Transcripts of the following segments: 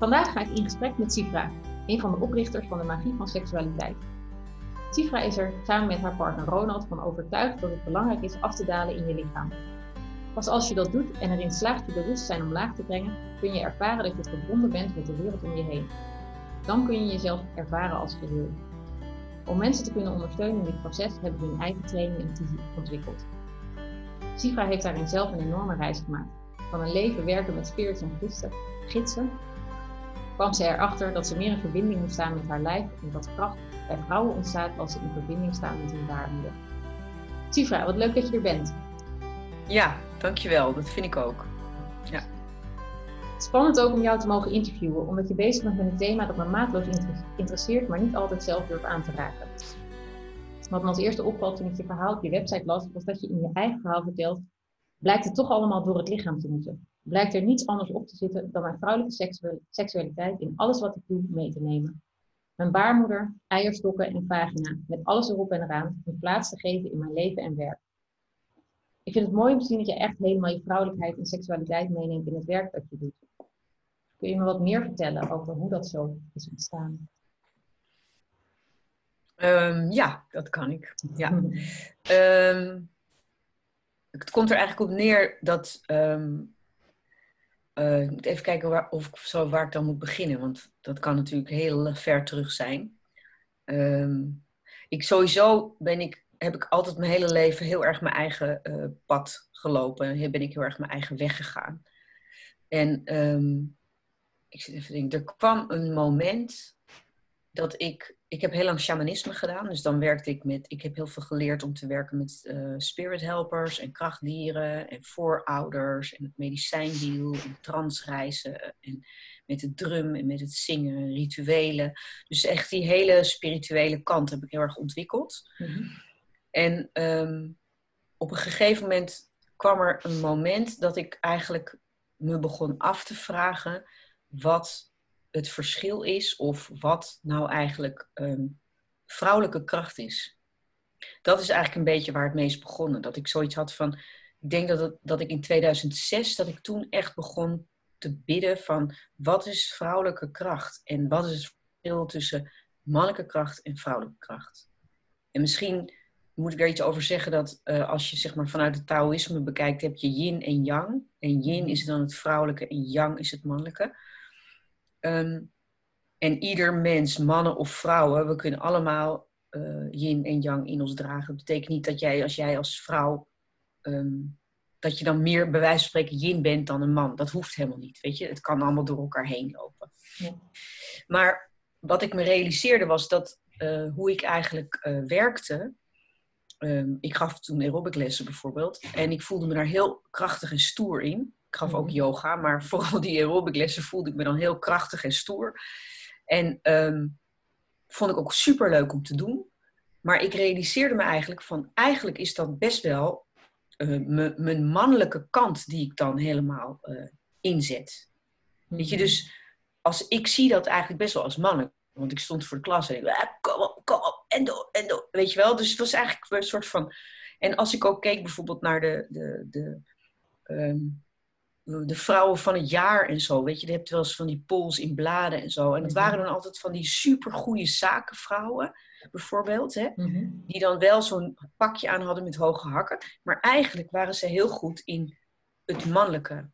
Vandaag ga ik in gesprek met Sifra, een van de oprichters van de magie van seksualiteit. Sifra is er samen met haar partner Ronald van overtuigd dat het belangrijk is af te dalen in je lichaam. Pas als je dat doet en erin slaagt je bewustzijn omlaag te brengen, kun je ervaren dat je verbonden bent met de wereld om je heen. Dan kun je jezelf ervaren als geheel. Om mensen te kunnen ondersteunen in dit proces hebben we hun eigen training en ontwikkeld. Sifra heeft daarin zelf een enorme reis gemaakt. Van een leven werken met spirits en gidsen, kwam ze erachter dat ze meer in verbinding moet staan met haar lijf en dat kracht bij vrouwen ontstaat als ze in verbinding staan met hun baarmoeder. Sifra, wat leuk dat je er bent. Ja, dankjewel. Dat vind ik ook. Ja. Spannend ook om jou te mogen interviewen, omdat je bezig bent met een thema dat me maatloos interesseert, maar niet altijd zelf durft aan te raken. Wat me als eerste opvalt toen ik je verhaal op je website las, was dat je in je eigen verhaal vertelt, blijkt het toch allemaal door het lichaam te moeten. Blijkt er niets anders op te zitten dan mijn vrouwelijke seksualiteit in alles wat ik doe mee te nemen. Mijn baarmoeder, eierstokken en vagina, met alles erop en eraan, een plaats te geven in mijn leven en werk. Ik vind het mooi om te zien dat je echt helemaal je vrouwelijkheid en seksualiteit meeneemt in het werk dat je doet. Kun je me wat meer vertellen over hoe dat zo is ontstaan? Um, ja, dat kan ik. Ja. um, het komt er eigenlijk op neer dat. Um, uh, ik moet even kijken waar, of zo, waar ik dan moet beginnen, want dat kan natuurlijk heel ver terug zijn. ik sowieso ben ik, heb ik altijd mijn hele leven heel erg mijn eigen uh, pad gelopen. Hier ben ik heel erg mijn eigen weg gegaan. En ik zit even te er kwam een moment dat ik ik heb heel lang shamanisme gedaan. Dus dan werkte ik met, ik heb heel veel geleerd om te werken met uh, spirit helpers en krachtdieren en voorouders en het medicijnwiel en transreizen en met de drum en met het zingen, rituelen. Dus echt die hele spirituele kant heb ik heel erg ontwikkeld. Mhm. En ehm, op een gegeven moment kwam er een moment dat ik eigenlijk me begon af te vragen wat het verschil is of wat nou eigenlijk um, vrouwelijke kracht is. Dat is eigenlijk een beetje waar het meest begonnen. Dat ik zoiets had van, ik denk dat, dat ik in 2006, dat ik toen echt begon te bidden van, wat is vrouwelijke kracht? En wat is het verschil tussen mannelijke kracht en vrouwelijke kracht? En misschien moet ik daar iets over zeggen dat uh, als je zeg maar vanuit het Taoïsme bekijkt, heb je yin en yang. En yin is dan het vrouwelijke en yang is het mannelijke. Ehm, en ieder mens, mannen of vrouwen, we kunnen allemaal uh, yin en yang in ons dragen. Dat betekent niet dat jij als jij als vrouw, ehm, dat je dan meer bij wijze van spreken yin bent dan een man. Dat hoeft helemaal niet, weet je. Het kan allemaal door elkaar heen lopen. Ja. Maar wat ik me realiseerde was dat uh, hoe ik eigenlijk uh, werkte. Um, ik gaf toen aerobic lessen bijvoorbeeld. En ik voelde me daar heel krachtig en stoer in. Ik gaf ook mhm. yoga, maar vooral die aerobic lessen voelde ik me dan heel krachtig en stoer. En um, vond ik ook super leuk om te doen. Maar ik realiseerde me eigenlijk van, eigenlijk is dat best wel uh, mijn mannelijke kant die ik dan helemaal uh, inzet. Weet je, mhm. dus als, ik zie dat eigenlijk best wel als mannen. Want ik stond voor de klas en ik ah, kom op, kom op, en door, en door. Weet je wel? Dus het was eigenlijk een soort van... En als ik ook keek bijvoorbeeld naar de, de, de um, de vrouwen van het jaar en zo. Weet je, je hebt wel eens van die polls in bladen en zo. En dat mhm. waren dan altijd van die supergoeie zakenvrouwen, bijvoorbeeld. Hè? Mhm. Die dan wel zo'n pakje aan hadden met hoge hakken. Maar eigenlijk waren ze heel goed in het mannelijke.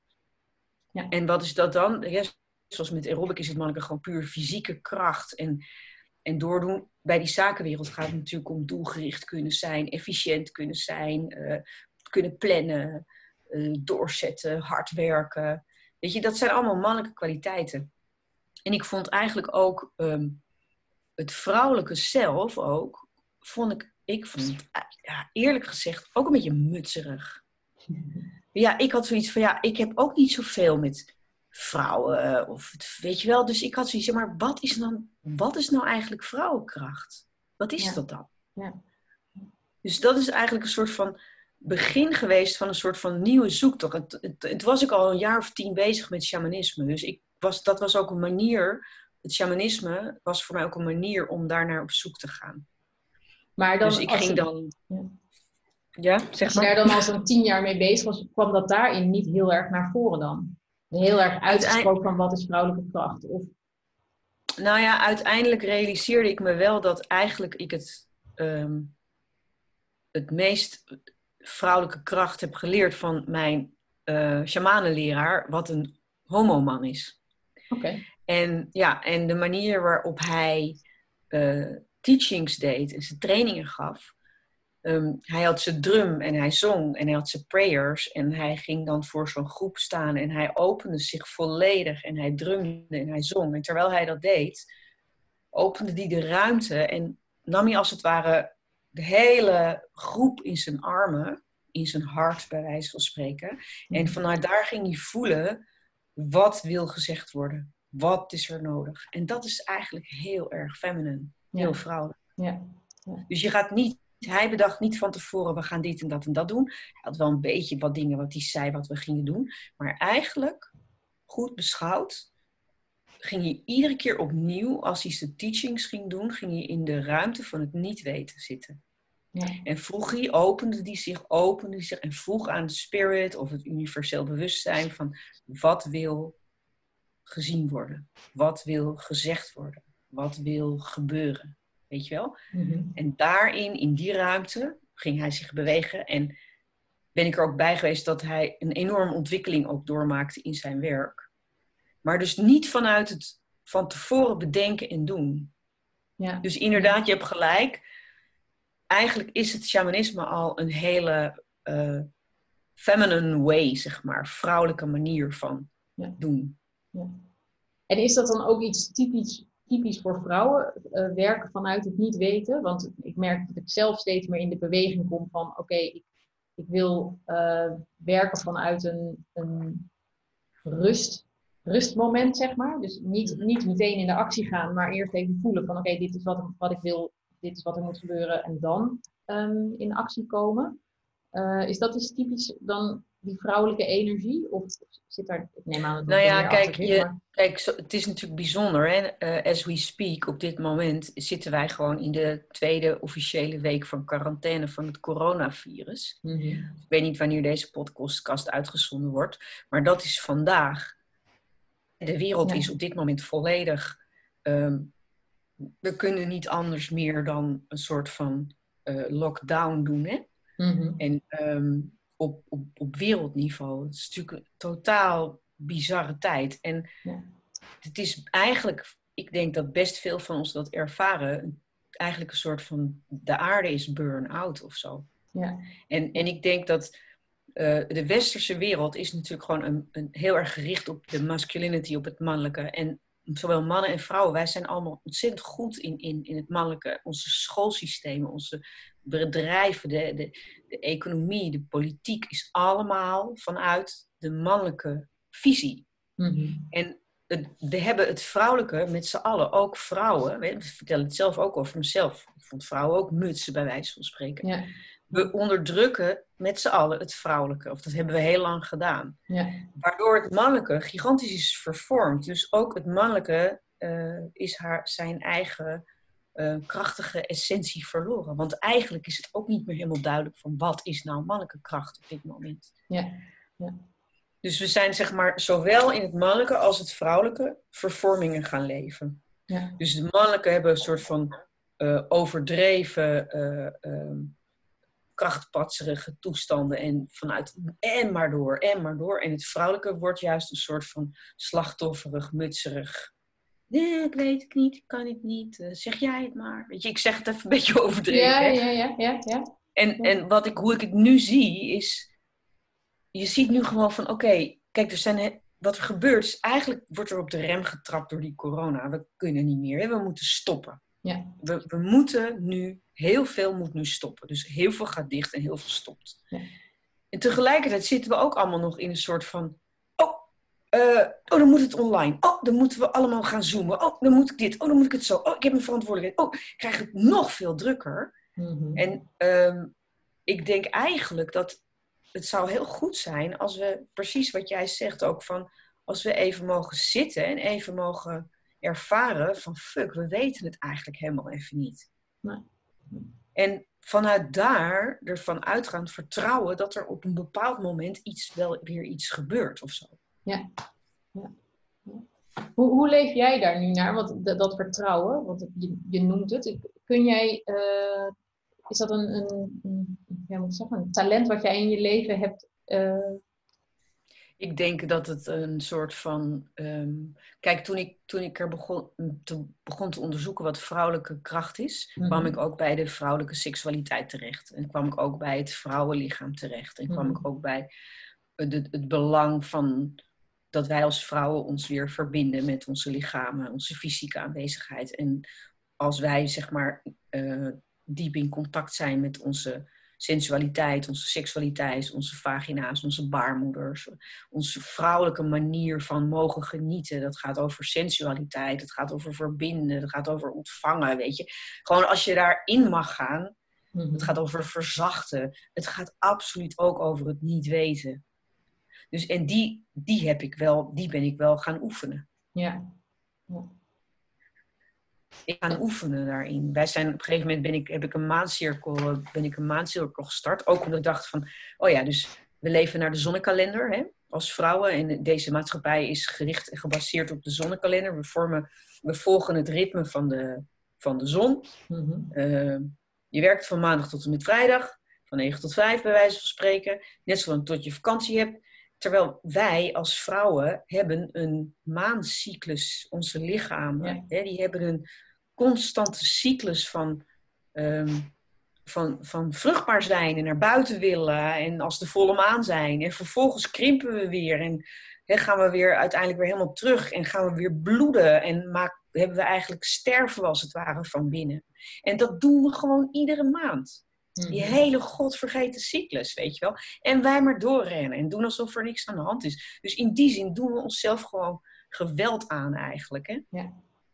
Ja. En wat is dat dan? Ja, zoals met aerobic is het mannelijke gewoon puur fysieke kracht. En, en doordoen. Bij die zakenwereld gaat het natuurlijk om doelgericht kunnen zijn, efficiënt kunnen zijn, uh, kunnen plannen. Eh, doorzetten, hard werken. Weet je, dat zijn allemaal mannelijke kwaliteiten. En ik vond eigenlijk ook ehm, het vrouwelijke zelf ook, vond ik, ik vond eh, ja, eerlijk gezegd ook een beetje mutserig. Ja, ik had zoiets van, ja, ik heb ook niet zoveel met vrouwen. Of het, weet je wel, dus ik had zoiets, maar wat is, dan, wat is nou eigenlijk vrouwenkracht? Wat is Ja. dat dan? Ja. Dus dat is eigenlijk een soort van begin geweest van een soort van nieuwe zoektocht. Het, het, het was ik al een jaar of tien bezig met shamanisme. Dus ik was, dat was ook een manier, het shamanisme was voor mij ook een manier om daarnaar op zoek te gaan. Maar dan, dus ik ging dan... Ja. Ja, zeg Als je maar. daar dan al zo'n tien jaar mee bezig was, kwam dat daarin niet heel erg naar voren dan? Heel erg uitgesproken van wat is vrouwelijke kracht? Of, Nou ja, uiteindelijk realiseerde ik me wel dat eigenlijk ik het, ehm, het meest vrouwelijke kracht heb geleerd van mijn eh shamanenleraar, wat een homoman is. Oké, En ja, en de manier waarop hij eh, teachings deed en zijn trainingen gaf. Ehm, hij had zijn drum en hij zong en hij had zijn prayers. En hij ging dan voor zo'n groep staan en hij opende zich volledig en hij drumde en hij zong. En terwijl hij dat deed, opende hij de ruimte en nam hij als het ware de hele groep in zijn armen, in zijn hart bij wijze van spreken. En vanuit daar ging hij voelen, wat wil gezegd worden? Wat is er nodig? En dat is eigenlijk heel erg feminine, heel Ja. vrouwelijk. ja. Dus je gaat niet, hij bedacht niet van tevoren, we gaan dit en dat en dat doen. Hij had wel een beetje wat dingen wat hij zei wat we gingen doen. Maar eigenlijk, goed beschouwd, ging hij iedere keer opnieuw, als hij zijn teachings ging doen, ging hij in de ruimte van het niet weten zitten. Ja. En vroeg hij, opende die zich, opende die zich en vroeg aan de spirit of het universeel bewustzijn van wat wil gezien worden? Wat wil gezegd worden? Wat wil gebeuren? Weet je wel? Mhm. En daarin, in die ruimte, ging hij zich bewegen. En ben ik er ook bij geweest dat hij een enorme ontwikkeling ook doormaakte in zijn werk. Maar dus niet vanuit het van tevoren bedenken en doen. ja. Dus inderdaad, je hebt gelijk. Eigenlijk is het shamanisme al een hele eh, feminine way, zeg maar. Vrouwelijke manier van Ja. doen. En is dat dan ook iets typisch, typisch voor vrouwen, eh, werken vanuit het niet weten? Want ik merk dat ik zelf steeds meer in de beweging kom van, oké, ik, ik wil eh, werken vanuit een, een rust, rustmoment, zeg maar. Dus niet, niet meteen in de actie gaan, maar eerst even voelen van, oké, dit is wat, wat ik wil, dit is wat er moet gebeuren en dan ehm, in actie komen. Eh, is dat dus typisch dan die vrouwelijke energie? Of zit daar, ik neem aan dat Nou ja, kijk, je- maar- Kijk, zo- het is natuurlijk bijzonder. Hè? Eh, as we speak, op dit moment zitten wij gewoon in de tweede officiële week van quarantaine van het coronavirus. Mhm. Ik weet niet wanneer deze podcast uitgezonden wordt, maar dat is vandaag. De wereld Ja. is op dit moment volledig. ehm, we kunnen niet anders meer dan een soort van eh, lockdown doen. Hè? Mhm. En ehm, op, op, op wereldniveau. Het is natuurlijk een totaal bizarre tijd. En Ja. het is eigenlijk, ik denk dat best veel van ons dat ervaren, eigenlijk een soort van de aarde is burn-out of zo. Ja. En, en ik denk dat eh, de westerse wereld is natuurlijk gewoon een, een heel erg gericht op de masculinity, op het mannelijke. En zowel mannen en vrouwen, wij zijn allemaal ontzettend goed in, in, in het mannelijke. Onze schoolsystemen, onze bedrijven, de, de, de economie, de politiek is allemaal vanuit de mannelijke visie. Mhm. En het, we hebben het vrouwelijke met z'n allen, ook vrouwen. Ik vertel het zelf ook over mezelf. Ik vond vrouwen ook mutsen, bij wijze van spreken. Ja. We onderdrukken met z'n allen het vrouwelijke. Of dat hebben we heel lang gedaan. Ja. Waardoor het mannelijke gigantisch is vervormd. Dus ook het mannelijke eh, is haar, zijn eigen eh, krachtige essentie verloren. Want eigenlijk is het ook niet meer helemaal duidelijk van wat is nou mannelijke kracht op dit moment. Ja. Dus we zijn zeg maar zowel in het mannelijke als het vrouwelijke vervormingen gaan leven. Ja. Dus de mannelijke hebben een soort van eh, overdreven, eh, ehm, krachtpatserige toestanden en vanuit en maar door, en maar door. En het vrouwelijke wordt juist een soort van slachtofferig, mutserig. Nee, ik weet het niet, ik kan het niet. eh, zeg jij het maar. Weet je, ik zeg het even een beetje overdreven. Ja, ja, ja, ja, ja. En, Ja. en wat ik, hoe ik het nu zie, is... Je ziet nu gewoon van, oké, kijk, er zijn, wat er gebeurt is... Eigenlijk wordt er op de rem getrapt door die corona. We kunnen niet meer, hè? we moeten stoppen. Ja. We, we moeten nu, heel veel moet nu stoppen. Dus heel veel gaat dicht en heel veel stopt. Ja. En tegelijkertijd zitten we ook allemaal nog in een soort van... Oh, oh, dan moet het online. Oh, dan moeten we allemaal gaan zoomen. Oh, dan moet ik dit. Oh, dan moet ik het zo. Oh, ik heb een verantwoordelijkheid. Oh, ik krijg het nog veel drukker. Mhm. En ehm, ik denk eigenlijk dat het zou heel goed zijn als we precies wat jij zegt ook van als we even mogen zitten en even mogen ervaren van fuck, we weten het eigenlijk helemaal even niet. Nee. En vanuit daar ervan uitgaan vertrouwen dat er op een bepaald moment iets wel weer iets gebeurt of zo. Ja. ja. Hoe, hoe leef jij daar nu naar? Want dat, vertrouwen, want je, je noemt het. Kun jij, eh, is dat een, een, moet zeggen, een talent wat jij in je leven hebt eh, ik denk dat het een soort van. ehm, kijk, toen ik, toen ik er begon te, begon te onderzoeken wat vrouwelijke kracht is, Mhm. kwam ik ook bij de vrouwelijke seksualiteit terecht. En kwam ik ook bij het vrouwenlichaam terecht. En kwam Mhm. ik ook bij het, het, het belang van dat wij als vrouwen ons weer verbinden met onze lichamen, onze fysieke aanwezigheid. En als wij, zeg maar, eh, diep in contact zijn met onze sensualiteit, onze seksualiteit, onze vagina's, onze baarmoeders, onze vrouwelijke manier van mogen genieten. Dat gaat over sensualiteit, het gaat over verbinden, het gaat over ontvangen, weet je. Gewoon als je daarin mag gaan, mhm. het gaat over verzachten. Het gaat absoluut ook over het niet weten. Dus en die, die heb ik wel, die ben ik wel gaan oefenen. Ja. Ik ga oefenen daarin. Wij zijn op een gegeven moment ben ik, heb ik een maandcirkel, eh, ben ik een maandcirkel gestart. Ook omdat ik dacht van, oh ja, dus we leven naar de zonnekalender hè, als vrouwen. En deze maatschappij is gericht en gebaseerd op de zonnekalender. We, vormen, we volgen het ritme van de, van de zon. Mhm. Uh, je werkt van maandag tot en met vrijdag, van 9 tot 5 bij wijze van spreken, net zolang tot je vakantie hebt. Terwijl wij als vrouwen hebben een maancyclus, onze lichamen, Ja. hè, die hebben een constante cyclus van, ehm, van, van vruchtbaar zijn en naar buiten willen en als de volle maan zijn. En vervolgens krimpen we weer en gaan we weer uiteindelijk weer helemaal terug en gaan we weer bloeden en maak, hebben we eigenlijk sterven als het ware van binnen. En dat doen we gewoon iedere maand. Die Mhm. hele godvergeten cyclus, weet je wel. En wij maar doorrennen en doen alsof er niks aan de hand is. Dus in die zin doen we onszelf gewoon geweld aan eigenlijk. Hè? Ja.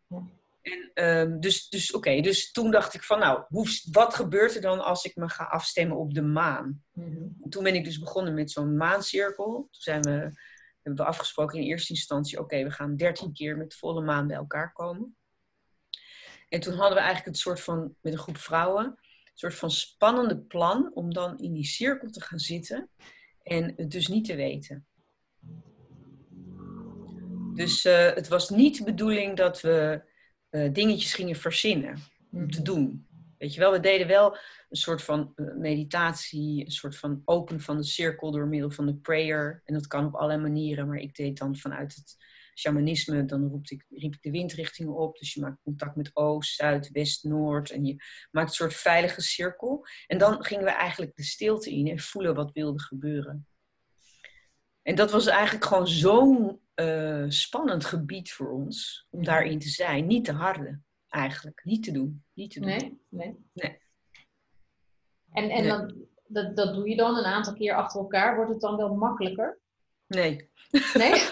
Ja. En, ehm, dus dus oké, dus toen dacht ik van nou, hoe, wat gebeurt er dan als ik me ga afstemmen op de maan? Mhm. Toen ben ik dus begonnen met zo'n maancirkel. Toen zijn we, hebben we afgesproken in eerste instantie, oké, we gaan 13 keer met volle maan bij elkaar komen. En toen hadden we eigenlijk het soort van, met een groep vrouwen, een soort van spannende plan om dan in die cirkel te gaan zitten en het dus niet te weten. Dus eh, het was niet de bedoeling dat we eh, dingetjes gingen verzinnen om te Mhm. doen. Weet je wel, we deden wel een soort van eh, meditatie, een soort van open van de cirkel door middel van de prayer. En dat kan op allerlei manieren, maar ik deed dan vanuit het shamanisme, dan roep ik, riep ik de windrichtingen op. Dus je maakt contact met oost, zuid, west, noord. En je maakt een soort veilige cirkel. En dan gingen we eigenlijk de stilte in en voelen wat wilde gebeuren. En dat was eigenlijk gewoon zo'n eh, spannend gebied voor ons, om daarin te zijn. Niet te harde, eigenlijk. Niet te doen. Niet te doen. Nee? Nee. Nee. En, en Nee. dat, dat doe je dan een aantal keer achter elkaar. Wordt het dan wel makkelijker? Nee. Nee?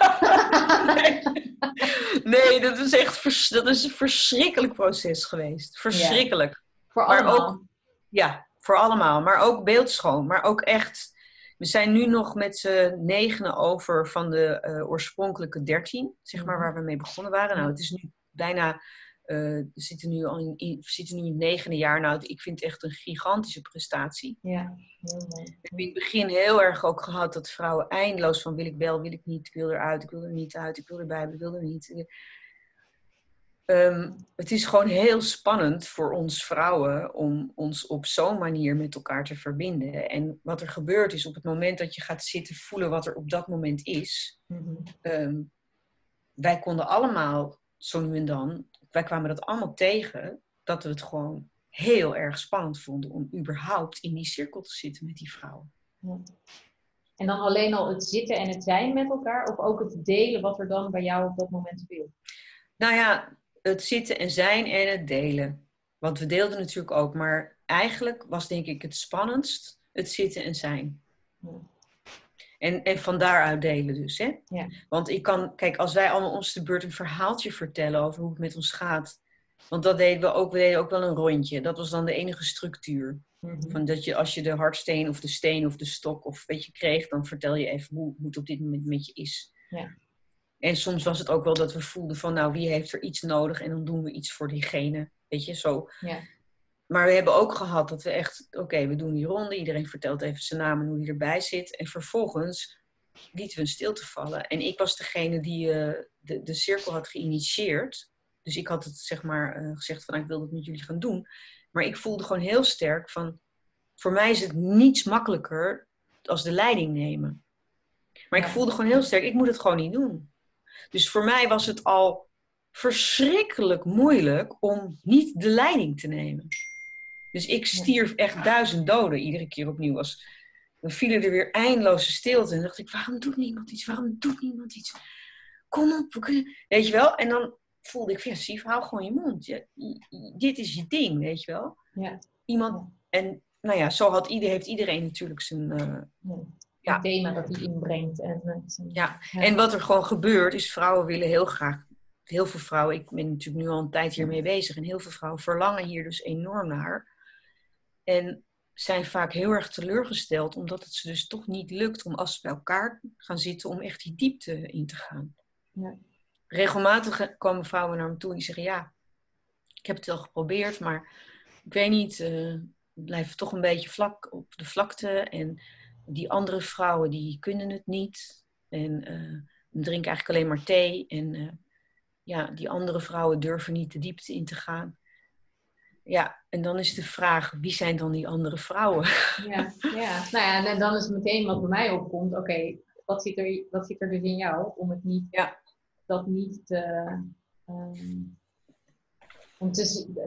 nee, dat is echt vers- dat is een verschrikkelijk proces geweest. Verschrikkelijk. Voor Maar allemaal? ook- Ja, voor allemaal. Maar ook beeldschoon. Maar ook echt. We zijn nu nog met z'n negenen over van de eh, oorspronkelijke dertien, zeg maar, Mhm. waar we mee begonnen waren. Nou, het is nu bijna. eh, we zitten nu al in, in- we zitten nu in het negende jaar. Nou, ik vind het echt een gigantische prestatie. Ja. Heel mooi. Ik heb in het begin heel erg ook gehad dat vrouwen eindeloos van wil ik wel, wil ik niet, ik wil eruit, ik wil er niet uit, ik wil erbij, ik wil er niet. Ehm, het is gewoon heel spannend voor ons vrouwen om ons op zo'n manier met elkaar te verbinden. En wat er gebeurt is op het moment dat je gaat zitten voelen wat er op dat moment is. Mhm. ehm, wij konden allemaal zo nu en dan, wij kwamen dat allemaal tegen, dat we het gewoon heel erg spannend vonden om überhaupt in die cirkel te zitten met die vrouwen. En dan alleen al het zitten en het zijn met elkaar, of ook het delen wat er dan bij jou op dat moment speelt? Nou ja, het zitten en zijn en het delen. Want we deelden natuurlijk ook, maar eigenlijk was denk ik het spannendst het zitten en zijn. En, en van daaruit delen dus. Hè? Ja. Want ik kan, kijk, als wij allemaal ons de beurt een verhaaltje vertellen over hoe het met ons gaat. Want dat deden we ook, we deden ook wel een rondje. Dat was dan de enige structuur. Mhm. Van dat je als je de hardsteen of de steen of de stok of weet je kreeg, dan vertel je even hoe, hoe het op dit moment met je is. Ja. En soms was het ook wel dat we voelden van nou wie heeft er iets nodig en dan doen we iets voor diegene. Weet je, zo. Ja. Maar we hebben ook gehad dat we echt, oké, we doen die ronde, iedereen vertelt even zijn naam en hoe hij erbij zit. En vervolgens lieten we een stilte vallen. En ik was degene die eh, de, de cirkel had geïnitieerd. Dus ik had het zeg maar eh, gezegd van nou, ik wil het met jullie gaan doen. Maar ik voelde gewoon heel sterk van, voor mij is het niets makkelijker als de leiding nemen. Maar ik voelde gewoon heel sterk, ik moet het gewoon niet doen. Dus voor mij was het al verschrikkelijk moeilijk om niet de leiding te nemen. Dus ik stierf echt duizend doden iedere keer opnieuw. Als, dan vielen er weer eindeloze stilte. En dacht ik, waarom doet niemand iets? Waarom doet niemand iets? Kom op, we kunnen... Weet je wel? En dan voelde ik, ja, Sief, hou gewoon je mond. Ja, dit is je ding, weet je wel? Ja. Iemand... En nou ja, zo had ieder, heeft iedereen natuurlijk zijn... eh, Ja. Thema dat hij inbrengt. En, eh, Ja, En wat er gewoon gebeurt, is vrouwen willen heel graag, heel veel vrouwen, ik ben natuurlijk nu al een tijd hiermee bezig, en heel veel vrouwen verlangen hier dus enorm naar. En zijn vaak heel erg teleurgesteld, omdat het ze dus toch niet lukt om als ze bij elkaar gaan zitten, om echt die diepte in te gaan. Ja. Regelmatig komen vrouwen naar me toe en die zeggen, ja, ik heb het wel geprobeerd, maar ik weet niet, eh ik blijf toch een beetje vlak op de vlakte. En die andere vrouwen, die kunnen het niet. En eh drinken eigenlijk alleen maar thee. En eh, ja, die andere vrouwen durven niet de diepte in te gaan. Ja, en dan is de vraag, wie zijn dan die andere vrouwen? Ja, ja. Nou ja, en dan is meteen wat bij mij opkomt. Oké, wat, zit er, wat zit er dus in jou om het niet, Ja. dat niet te... ehm, om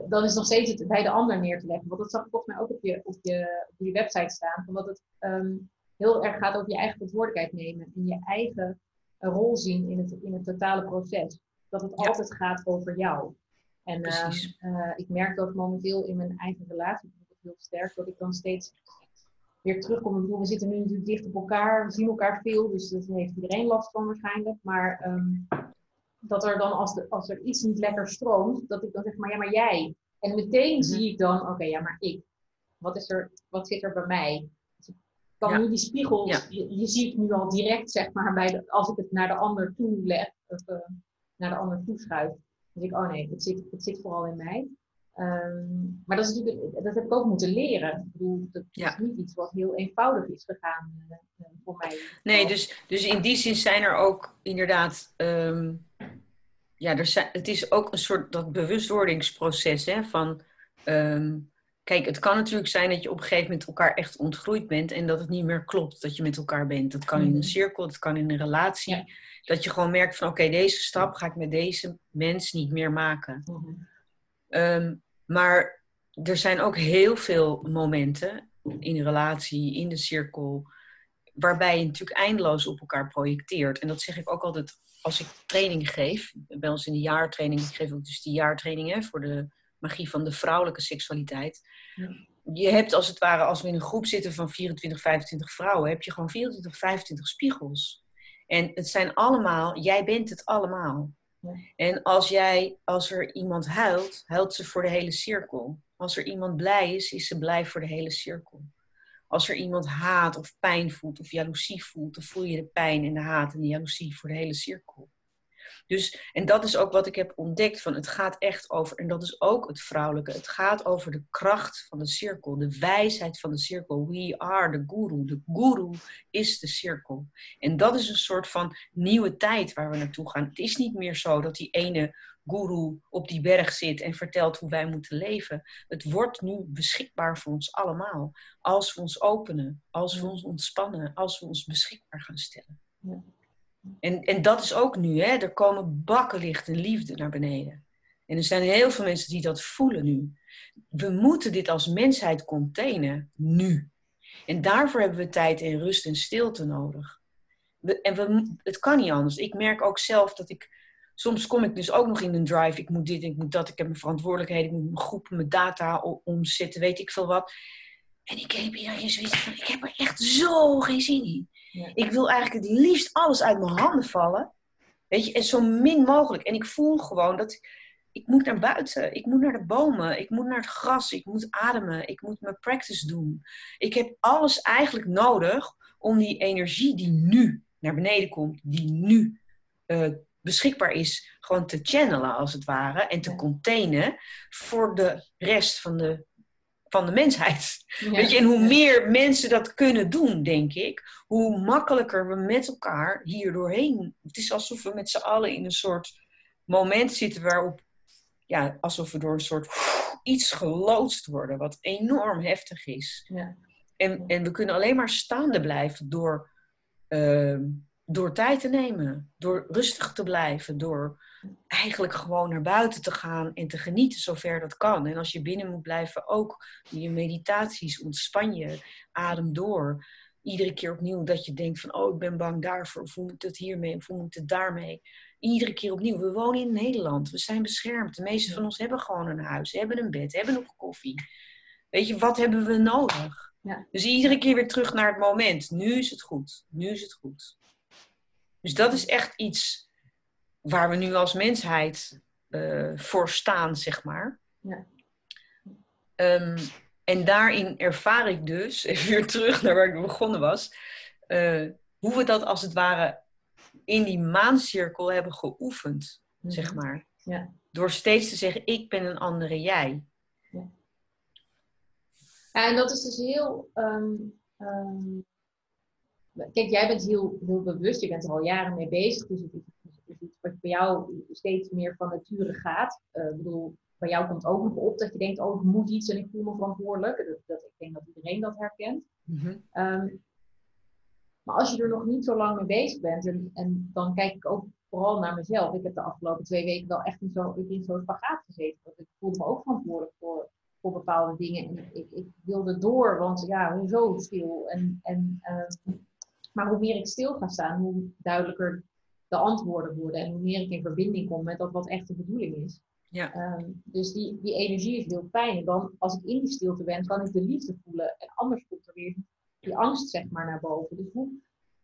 dan is nog steeds het bij de ander neer te leggen. Want dat zag ik volgens mij ook op je, op je, op je website staan. Omdat het ehm, heel erg gaat over je eigen verantwoordelijkheid nemen. En je eigen eh, rol zien in het, in het totale proces. Dat het Ja. altijd gaat over jou. En Precies. eh, ik merk dat momenteel in mijn eigen relatie heel sterk. Dat ik dan steeds weer terugkom. Ik bedoel, we zitten nu natuurlijk dicht op elkaar. We zien elkaar veel. Dus dat heeft iedereen last van waarschijnlijk. Maar ehm, dat er dan als, de, als er iets niet lekker stroomt. Dat ik dan zeg maar ja maar jij. En meteen Mhm. zie ik dan oké ja maar ik. Wat, is er, wat zit er bij mij? Ja. nu die spiegels. Ja. Je, je ziet nu al direct zeg maar bij de, als ik het naar de ander toe leg. Of, eh, naar de ander toe schuif. Dan denk ik, oh nee, het zit, het zit vooral in mij. Ehm, maar dat, is natuurlijk, dat heb ik ook moeten leren. Ik bedoel, dat Ja. is niet iets wat heel eenvoudig is gegaan eh, eh, voor mij. Nee, dus, dus in die zin zijn er ook inderdaad. ehm, ja, er zijn, het is ook een soort dat bewustwordingsproces. Hè, van, ehm, kijk, het kan natuurlijk zijn dat je op een gegeven moment elkaar echt ontgroeid bent. En dat het niet meer klopt dat je met elkaar bent. Dat kan in Mhm. een cirkel, dat kan in een relatie. Ja. Dat je gewoon merkt van oké, deze stap ga ik met deze mens niet meer maken. Mhm. Ehm, maar er zijn ook heel veel momenten in een relatie, in de cirkel, waarbij je natuurlijk eindeloos op elkaar projecteert. En dat zeg ik ook altijd als ik training geef. Bij ons in de jaartraining, ik geef ook dus die jaartraining hè, voor de magie van de vrouwelijke seksualiteit. Ja. Je hebt als het ware, als we in een groep zitten van 24, 25 vrouwen, heb je gewoon 24, 25 spiegels. En het zijn allemaal, jij bent het allemaal. Ja. En als jij, als er iemand huilt, huilt ze voor de hele cirkel. Als er iemand blij is, is ze blij voor de hele cirkel. Als er iemand haat of pijn voelt of jaloezie voelt, dan voel je de pijn en de haat en de jaloezie voor de hele cirkel. Dus, en dat is ook wat ik heb ontdekt, van het gaat echt over, en dat is ook het vrouwelijke, het gaat over de kracht van de cirkel, de wijsheid van de cirkel. We are the guru. De guru is de cirkel. En dat is een soort van nieuwe tijd waar we naartoe gaan. Het is niet meer zo dat die ene guru op die berg zit en vertelt hoe wij moeten leven. Het wordt nu beschikbaar voor ons allemaal. Als we ons openen, als we ons ontspannen, als we ons beschikbaar gaan stellen. Ja. En, en dat is ook nu, hè? er komen bakken licht en liefde naar beneden. En er zijn heel veel mensen die dat voelen nu. We moeten dit als mensheid containen, nu. En daarvoor hebben we tijd en rust en stilte nodig. En we, het kan niet anders. Ik merk ook zelf dat ik. Soms kom ik dus ook nog in een drive. Ik moet dit, ik moet dat. Ik heb mijn verantwoordelijkheden. Ik moet mijn groepen, mijn data omzetten. Weet ik veel wat. En ik heb hier zoiets van. Ik heb er echt zo geen zin in. Ik wil eigenlijk het liefst alles uit mijn handen vallen. Weet je, en zo min mogelijk. En ik voel gewoon dat ik moet naar buiten. Ik moet naar de bomen. Ik moet naar het gras. Ik moet ademen. Ik moet mijn practice doen. Ik heb alles eigenlijk nodig om die energie die nu naar beneden komt, die nu uh, beschikbaar is, gewoon te channelen als het ware en te containen voor de rest van de, van de mensheid. Weet je, en hoe meer mensen dat kunnen doen, denk ik, hoe makkelijker we met elkaar hier doorheen. Het is alsof we met z'n allen in een soort moment zitten waarop, ja, alsof we door een soort iets geloodst worden, wat enorm heftig is. Ja. En, en we kunnen alleen maar staande blijven door. Uh, door tijd te nemen, door rustig te blijven, door eigenlijk gewoon naar buiten te gaan en te genieten zover dat kan. En als je binnen moet blijven, ook je meditaties, ontspan je, adem door. Iedere keer opnieuw dat je denkt van, oh, ik ben bang daarvoor, of hoe moet het hiermee, of hoe moet het daarmee. Iedere keer opnieuw. We wonen in Nederland, we zijn beschermd. De meeste van ons hebben gewoon een huis, hebben een bed, hebben nog koffie. Weet je, wat hebben we nodig? Ja. Dus iedere keer weer terug naar het moment. Nu is het goed. Nu is het goed. Dus dat is echt iets waar we nu als mensheid uh, voor staan, zeg maar. Ja. Um, en daarin ervaar ik dus, even weer terug naar waar ik begonnen was, uh, hoe we dat als het ware in die maancirkel hebben geoefend, zeg mhm. maar. Ja. Door steeds te zeggen, ik ben een andere jij. Ja. en dat is dus heel um, um, Kijk, jij bent heel, heel bewust, je bent er al jaren mee bezig. Dus het is, iets wat bij jou steeds meer van nature gaat. Uh, ik bedoel, bij jou komt ook nog op dat je denkt, oh, ik moet iets en ik voel me verantwoordelijk. Dat, dat, ik denk dat iedereen dat herkent. Mhm. Ehm, maar als je er nog niet zo lang mee bezig bent, en, en dan kijk ik ook vooral naar mezelf. Ik heb de afgelopen twee weken wel echt in zo'n spagaat gezeten. Want ik voelde me ook verantwoordelijk voor, voor bepaalde dingen. En ik, ik wilde door, want ja, hoezo stil? En, en uh, maar hoe meer ik stil ga staan, hoe duidelijker de antwoorden worden en hoe meer ik in verbinding kom met dat wat echt de bedoeling is. Ja. Um, dus die, die energie is heel fijn. En dan, als ik in die stilte ben, kan ik de liefde voelen. En anders komt er weer die angst, zeg maar, naar boven. Dus hoe,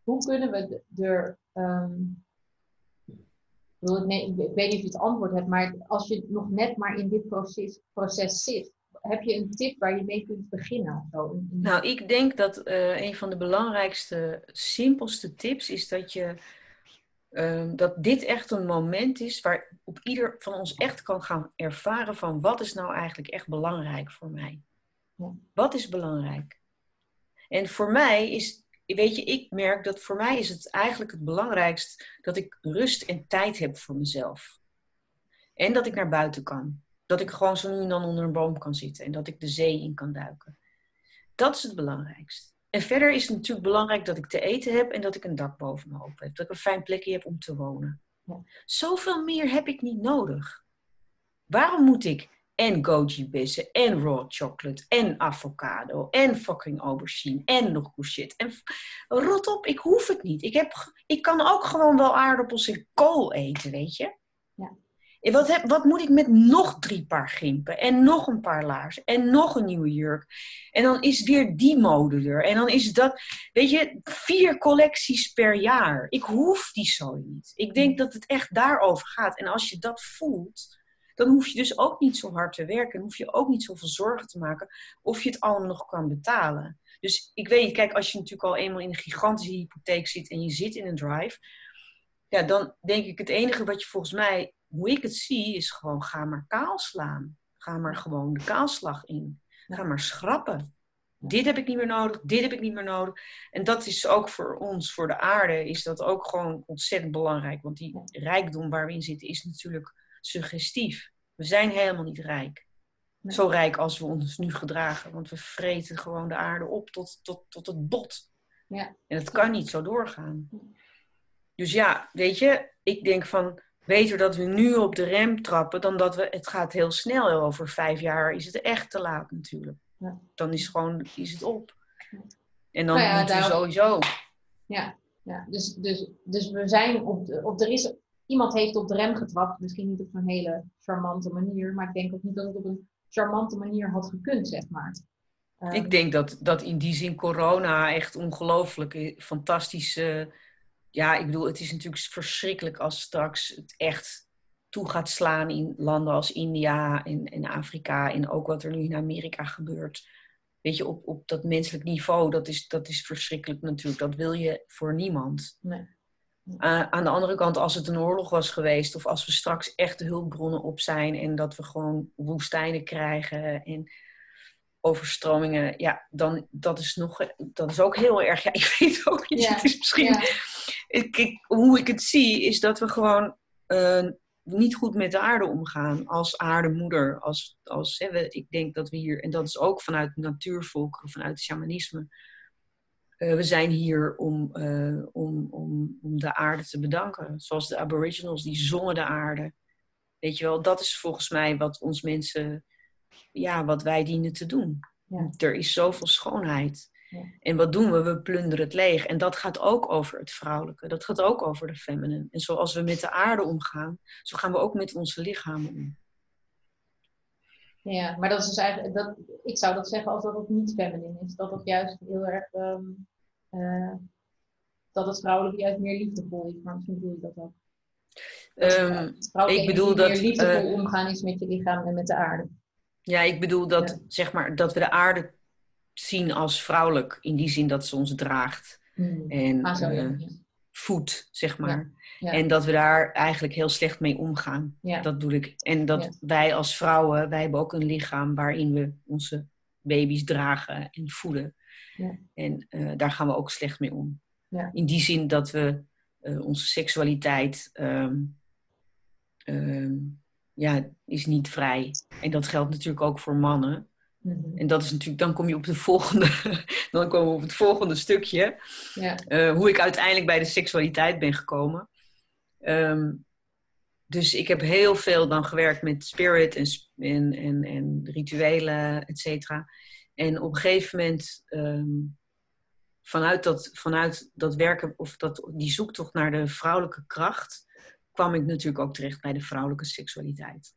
hoe kunnen we er. Um, ik, weet niet of je het antwoord hebt, maar als je nog net maar in dit proces, proces zit, heb je een tip waar je mee kunt beginnen? zo? Nou, ik denk dat uh, een van de belangrijkste, simpelste tips is dat je uh, dat dit echt een moment is waarop ieder van ons echt kan gaan ervaren van wat is nou eigenlijk echt belangrijk voor mij? Ja. Wat is belangrijk? En voor mij is, weet je, ik merk dat voor mij is het eigenlijk het belangrijkst dat ik rust en tijd heb voor mezelf. En dat ik naar buiten kan. Dat ik gewoon zo nu en dan onder een boom kan zitten en dat ik de zee in kan duiken. Dat is het belangrijkst. En verder is het natuurlijk belangrijk dat ik te eten heb en dat ik een dak boven mijn hoofd heb. Dat ik een fijn plekje heb om te wonen. Ja. Zoveel meer heb ik niet nodig. Waarom moet ik en goji bessen en raw chocolate en avocado en fucking aubergine en nog courgette. En rot op, ik hoef het niet. Ik, heb, ik kan ook gewoon wel aardappels en kool eten, weet je. Wat, heb, wat moet ik met nog drie paar gimpen en nog een paar laarzen en nog een nieuwe jurk? En dan is weer die mode er. En dan is dat, weet je, vier collecties per jaar. Ik hoef die zo niet. Ik denk dat het echt daarover gaat. En als je dat voelt, dan hoef je dus ook niet zo hard te werken. Dan hoef je ook niet zoveel zorgen te maken of je het allemaal nog kan betalen. Dus ik weet kijk, als je natuurlijk al eenmaal in een gigantische hypotheek zit en je zit in een drive, ja, dan denk ik het enige wat je volgens mij hoe ik het zie, is gewoon ga maar kaal slaan. Ga maar gewoon de kaalslag in. Ga maar schrappen. Dit heb ik niet meer nodig, dit heb ik niet meer nodig. En dat is ook voor ons, voor de aarde, is dat ook gewoon ontzettend belangrijk. Want die rijkdom waar we in zitten is natuurlijk suggestief. We zijn helemaal niet rijk. Zo rijk als we ons nu gedragen. Want we vreten gewoon de aarde op tot, tot, tot het bot. Ja. En het kan niet zo doorgaan. Dus ja, weet je, ik denk van beter dat we nu op de rem trappen dan dat we. Het gaat heel snel. Over vijf jaar is het echt te laat natuurlijk. Ja. Dan is, gewoon, is het op. En dan nou ja, moeten we sowieso. Ja, ja. Dus, dus, dus we zijn op, de, op. Er is, iemand heeft op de rem getrapt. Misschien niet op een hele charmante manier. Maar ik denk ook niet dat het op een charmante manier had gekund, zeg maar. Ehm, Ik denk dat, dat in die zin corona echt ongelooflijk eh, fantastisch. eh, ja, ik bedoel, het is natuurlijk verschrikkelijk als straks het echt toe gaat slaan in landen als India en, en Afrika. En ook wat er nu in Amerika gebeurt. Weet je, op, op dat menselijk niveau, dat is, dat is verschrikkelijk natuurlijk. Dat wil je voor niemand. Nee. Uh, aan de andere kant, als het een oorlog was geweest, of als we straks echt de hulpbronnen op zijn en dat we gewoon woestijnen krijgen en overstromingen, ja, dan dat is nog, dat is ook heel erg. Ja, ik weet ook niet. Ja, Het is misschien, ja. Ik, ik- hoe ik het zie, is dat we gewoon eh, niet goed met de aarde omgaan als aardemoeder. Als, als, hè, we, ik denk dat we hier, en dat is ook vanuit natuurvolkeren, vanuit het shamanisme. eh, we zijn hier om, eh, om, om, om de aarde te bedanken. Zoals de aboriginals, die zongen de aarde. Weet je wel, dat is volgens mij wat ons mensen, ja, wat wij dienen te doen. Ja. Er is zoveel schoonheid. Ja. En wat doen we? We plunderen het leeg. En dat gaat ook over het vrouwelijke. Dat gaat ook over de feminine. En zoals we met de aarde omgaan, zo gaan we ook met onze lichamen om. Ja, maar dat is dus eigenlijk, dat, ik zou dat zeggen als dat het niet feminine is. Dat het juist heel erg, ehm, eh, dat het vrouwelijke juist meer liefdevol is. Maar misschien bedoel je dat ook. Vrouwelijke ik bedoel dat, meer liefdevol eh, omgaan is met je lichaam en met de aarde. Ja, ik bedoel dat, Ja. zeg maar, dat we de aarde zien als vrouwelijk. In die zin dat ze ons draagt Hmm. en Ah, zo, ja. eh, voedt, zeg maar. Ja. En dat we daar eigenlijk heel slecht mee omgaan. Ja. Dat doe ik. En dat Ja. wij als vrouwen, wij hebben ook een lichaam waarin we onze baby's dragen en voeden. Ja. En eh, daar gaan we ook slecht mee om. Ja. In die zin dat we eh, onze seksualiteit ehm, ehm, ja, is niet vrij. En dat geldt natuurlijk ook voor mannen. Mhm. En dat is natuurlijk, dan kom je op de volgende, dan komen we op het volgende stukje. ja. Eh, hoe ik uiteindelijk bij de seksualiteit ben gekomen. Ehm, dus ik heb heel veel dan gewerkt met spirit en, en, en, en rituelen, et cetera. En op een gegeven moment, ehm, vanuit, dat, vanuit dat werken of dat, die zoektocht naar de vrouwelijke kracht, kwam ik natuurlijk ook terecht bij de vrouwelijke seksualiteit.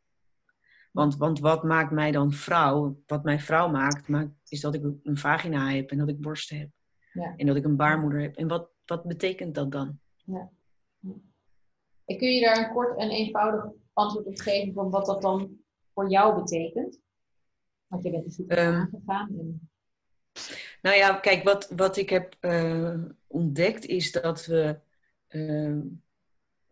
Want, want wat maakt mij dan vrouw? Wat mij vrouw maakt, maakt, is dat ik een vagina heb en dat ik borsten heb. Ja. En dat ik een baarmoeder heb. En wat, wat betekent dat dan? En kun je daar een kort en eenvoudig antwoord op geven van wat dat dan voor jou betekent? Want je bent de Ehm. aangegaan. En, Nou ja, kijk, wat, wat ik heb eh, ontdekt is dat we eh,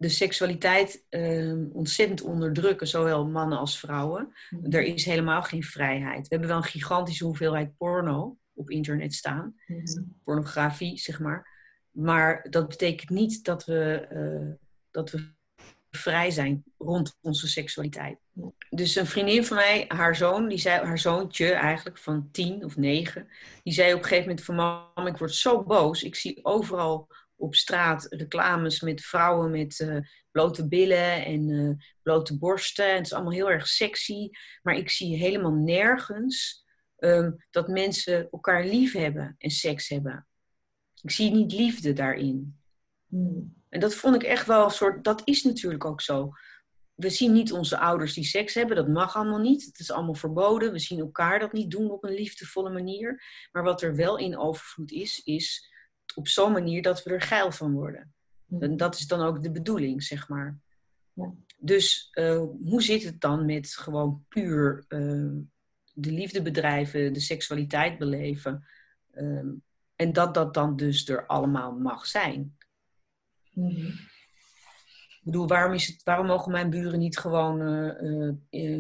de seksualiteit eh, ontzettend onderdrukken, zowel mannen als vrouwen. Er is helemaal geen vrijheid. We hebben wel een gigantische hoeveelheid porno op internet staan, Mhm. pornografie, zeg maar. Maar dat betekent niet dat we, eh, dat we vrij zijn rond onze seksualiteit. Dus een vriendin van mij, haar zoon, die zei, haar zoontje eigenlijk van tien of negen, die zei op een gegeven moment van mam, ik word zo boos. Ik zie overal op straat reclames met vrouwen met eh, blote billen en eh, blote borsten. En het is allemaal heel erg sexy. Maar ik zie helemaal nergens ehm, dat mensen elkaar lief hebben en seks hebben. Ik zie niet liefde daarin. Hmm. En dat vond ik echt wel een soort. Dat is natuurlijk ook zo. We zien niet onze ouders die seks hebben, dat mag allemaal niet. Het is allemaal verboden. We zien elkaar dat niet doen op een liefdevolle manier. Maar wat er wel in overvloed is, is op zo'n manier dat we er geil van worden. En dat is dan ook de bedoeling, zeg maar. Ja. Dus eh, hoe zit het dan met gewoon puur eh, de liefde bedrijven, de seksualiteit beleven? Ehm, en dat dat dan dus er allemaal mag zijn. Mhm. Ik bedoel, waarom, is het, waarom mogen mijn buren niet gewoon eh,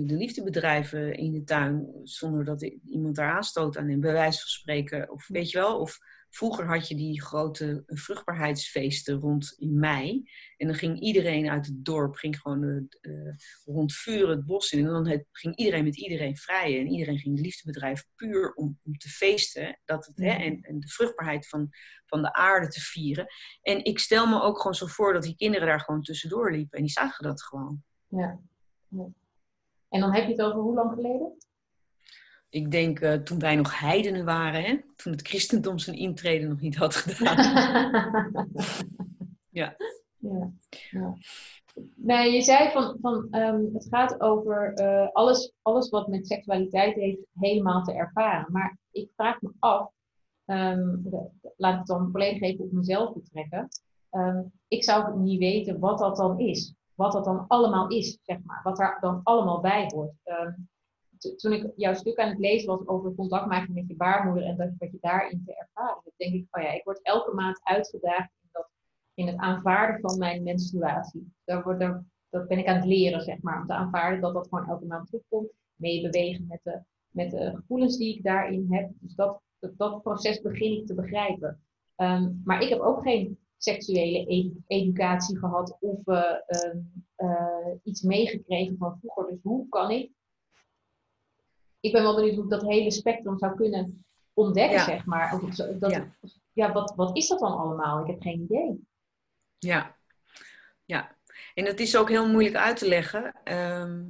de liefde bedrijven in de tuin zonder dat iemand daar aanstoot aan neemt, bij wijze van spreken? Of weet je wel, of vroeger had je die grote vruchtbaarheidsfeesten rond in mei. En dan ging iedereen uit het dorp, ging gewoon eh, eh, rond vuur het bos in. En dan het- ging iedereen met iedereen vrijen. En iedereen ging de liefdebedrijf puur om, om te feesten. Dat het, hè, en, en de vruchtbaarheid van, van de aarde te vieren. En ik stel me ook gewoon zo voor dat die kinderen daar gewoon tussendoor liepen. En die zagen dat gewoon. Ja. Ja. En dan heb je het over hoe lang geleden? Ik denk eh, toen wij nog heidenen waren, hè? toen het christendom zijn intrede nog niet had gedaan. Ja. Ja. ja. Nee, je zei van, van um, het gaat over uh, alles, alles wat met seksualiteit heeft helemaal te ervaren. Maar ik vraag me af, um, laat ik het dan volledig even op mezelf betrekken. Um, ik zou niet weten wat dat dan is. Wat dat dan allemaal is, zeg maar. Wat daar dan allemaal bij hoort. Toen ik jouw stuk aan het lezen was over contact maken met je baarmoeder en dat, wat je daarin te ervaren hebt, denk ik, oh ja, ik word elke maand uitgedaagd in het aanvaarden van mijn menstruatie. Daar word, daar, dat ben ik aan het leren, zeg maar. Om te aanvaarden dat dat gewoon elke maand terugkomt. Mee bewegen met de, met de gevoelens die ik daarin heb. Dus dat, dat, dat proces begin ik te begrijpen. Um, maar ik heb ook geen seksuele educatie gehad of uh, uh, iets meegekregen van vroeger. Dus hoe kan ik? Ik ben wel benieuwd hoe ik dat hele spectrum zou kunnen ontdekken, zeg maar. Of dat, ja, ja wat, wat is dat dan allemaal? Ik heb geen idee. Ja, ja. En het is ook heel moeilijk uit te leggen ehm,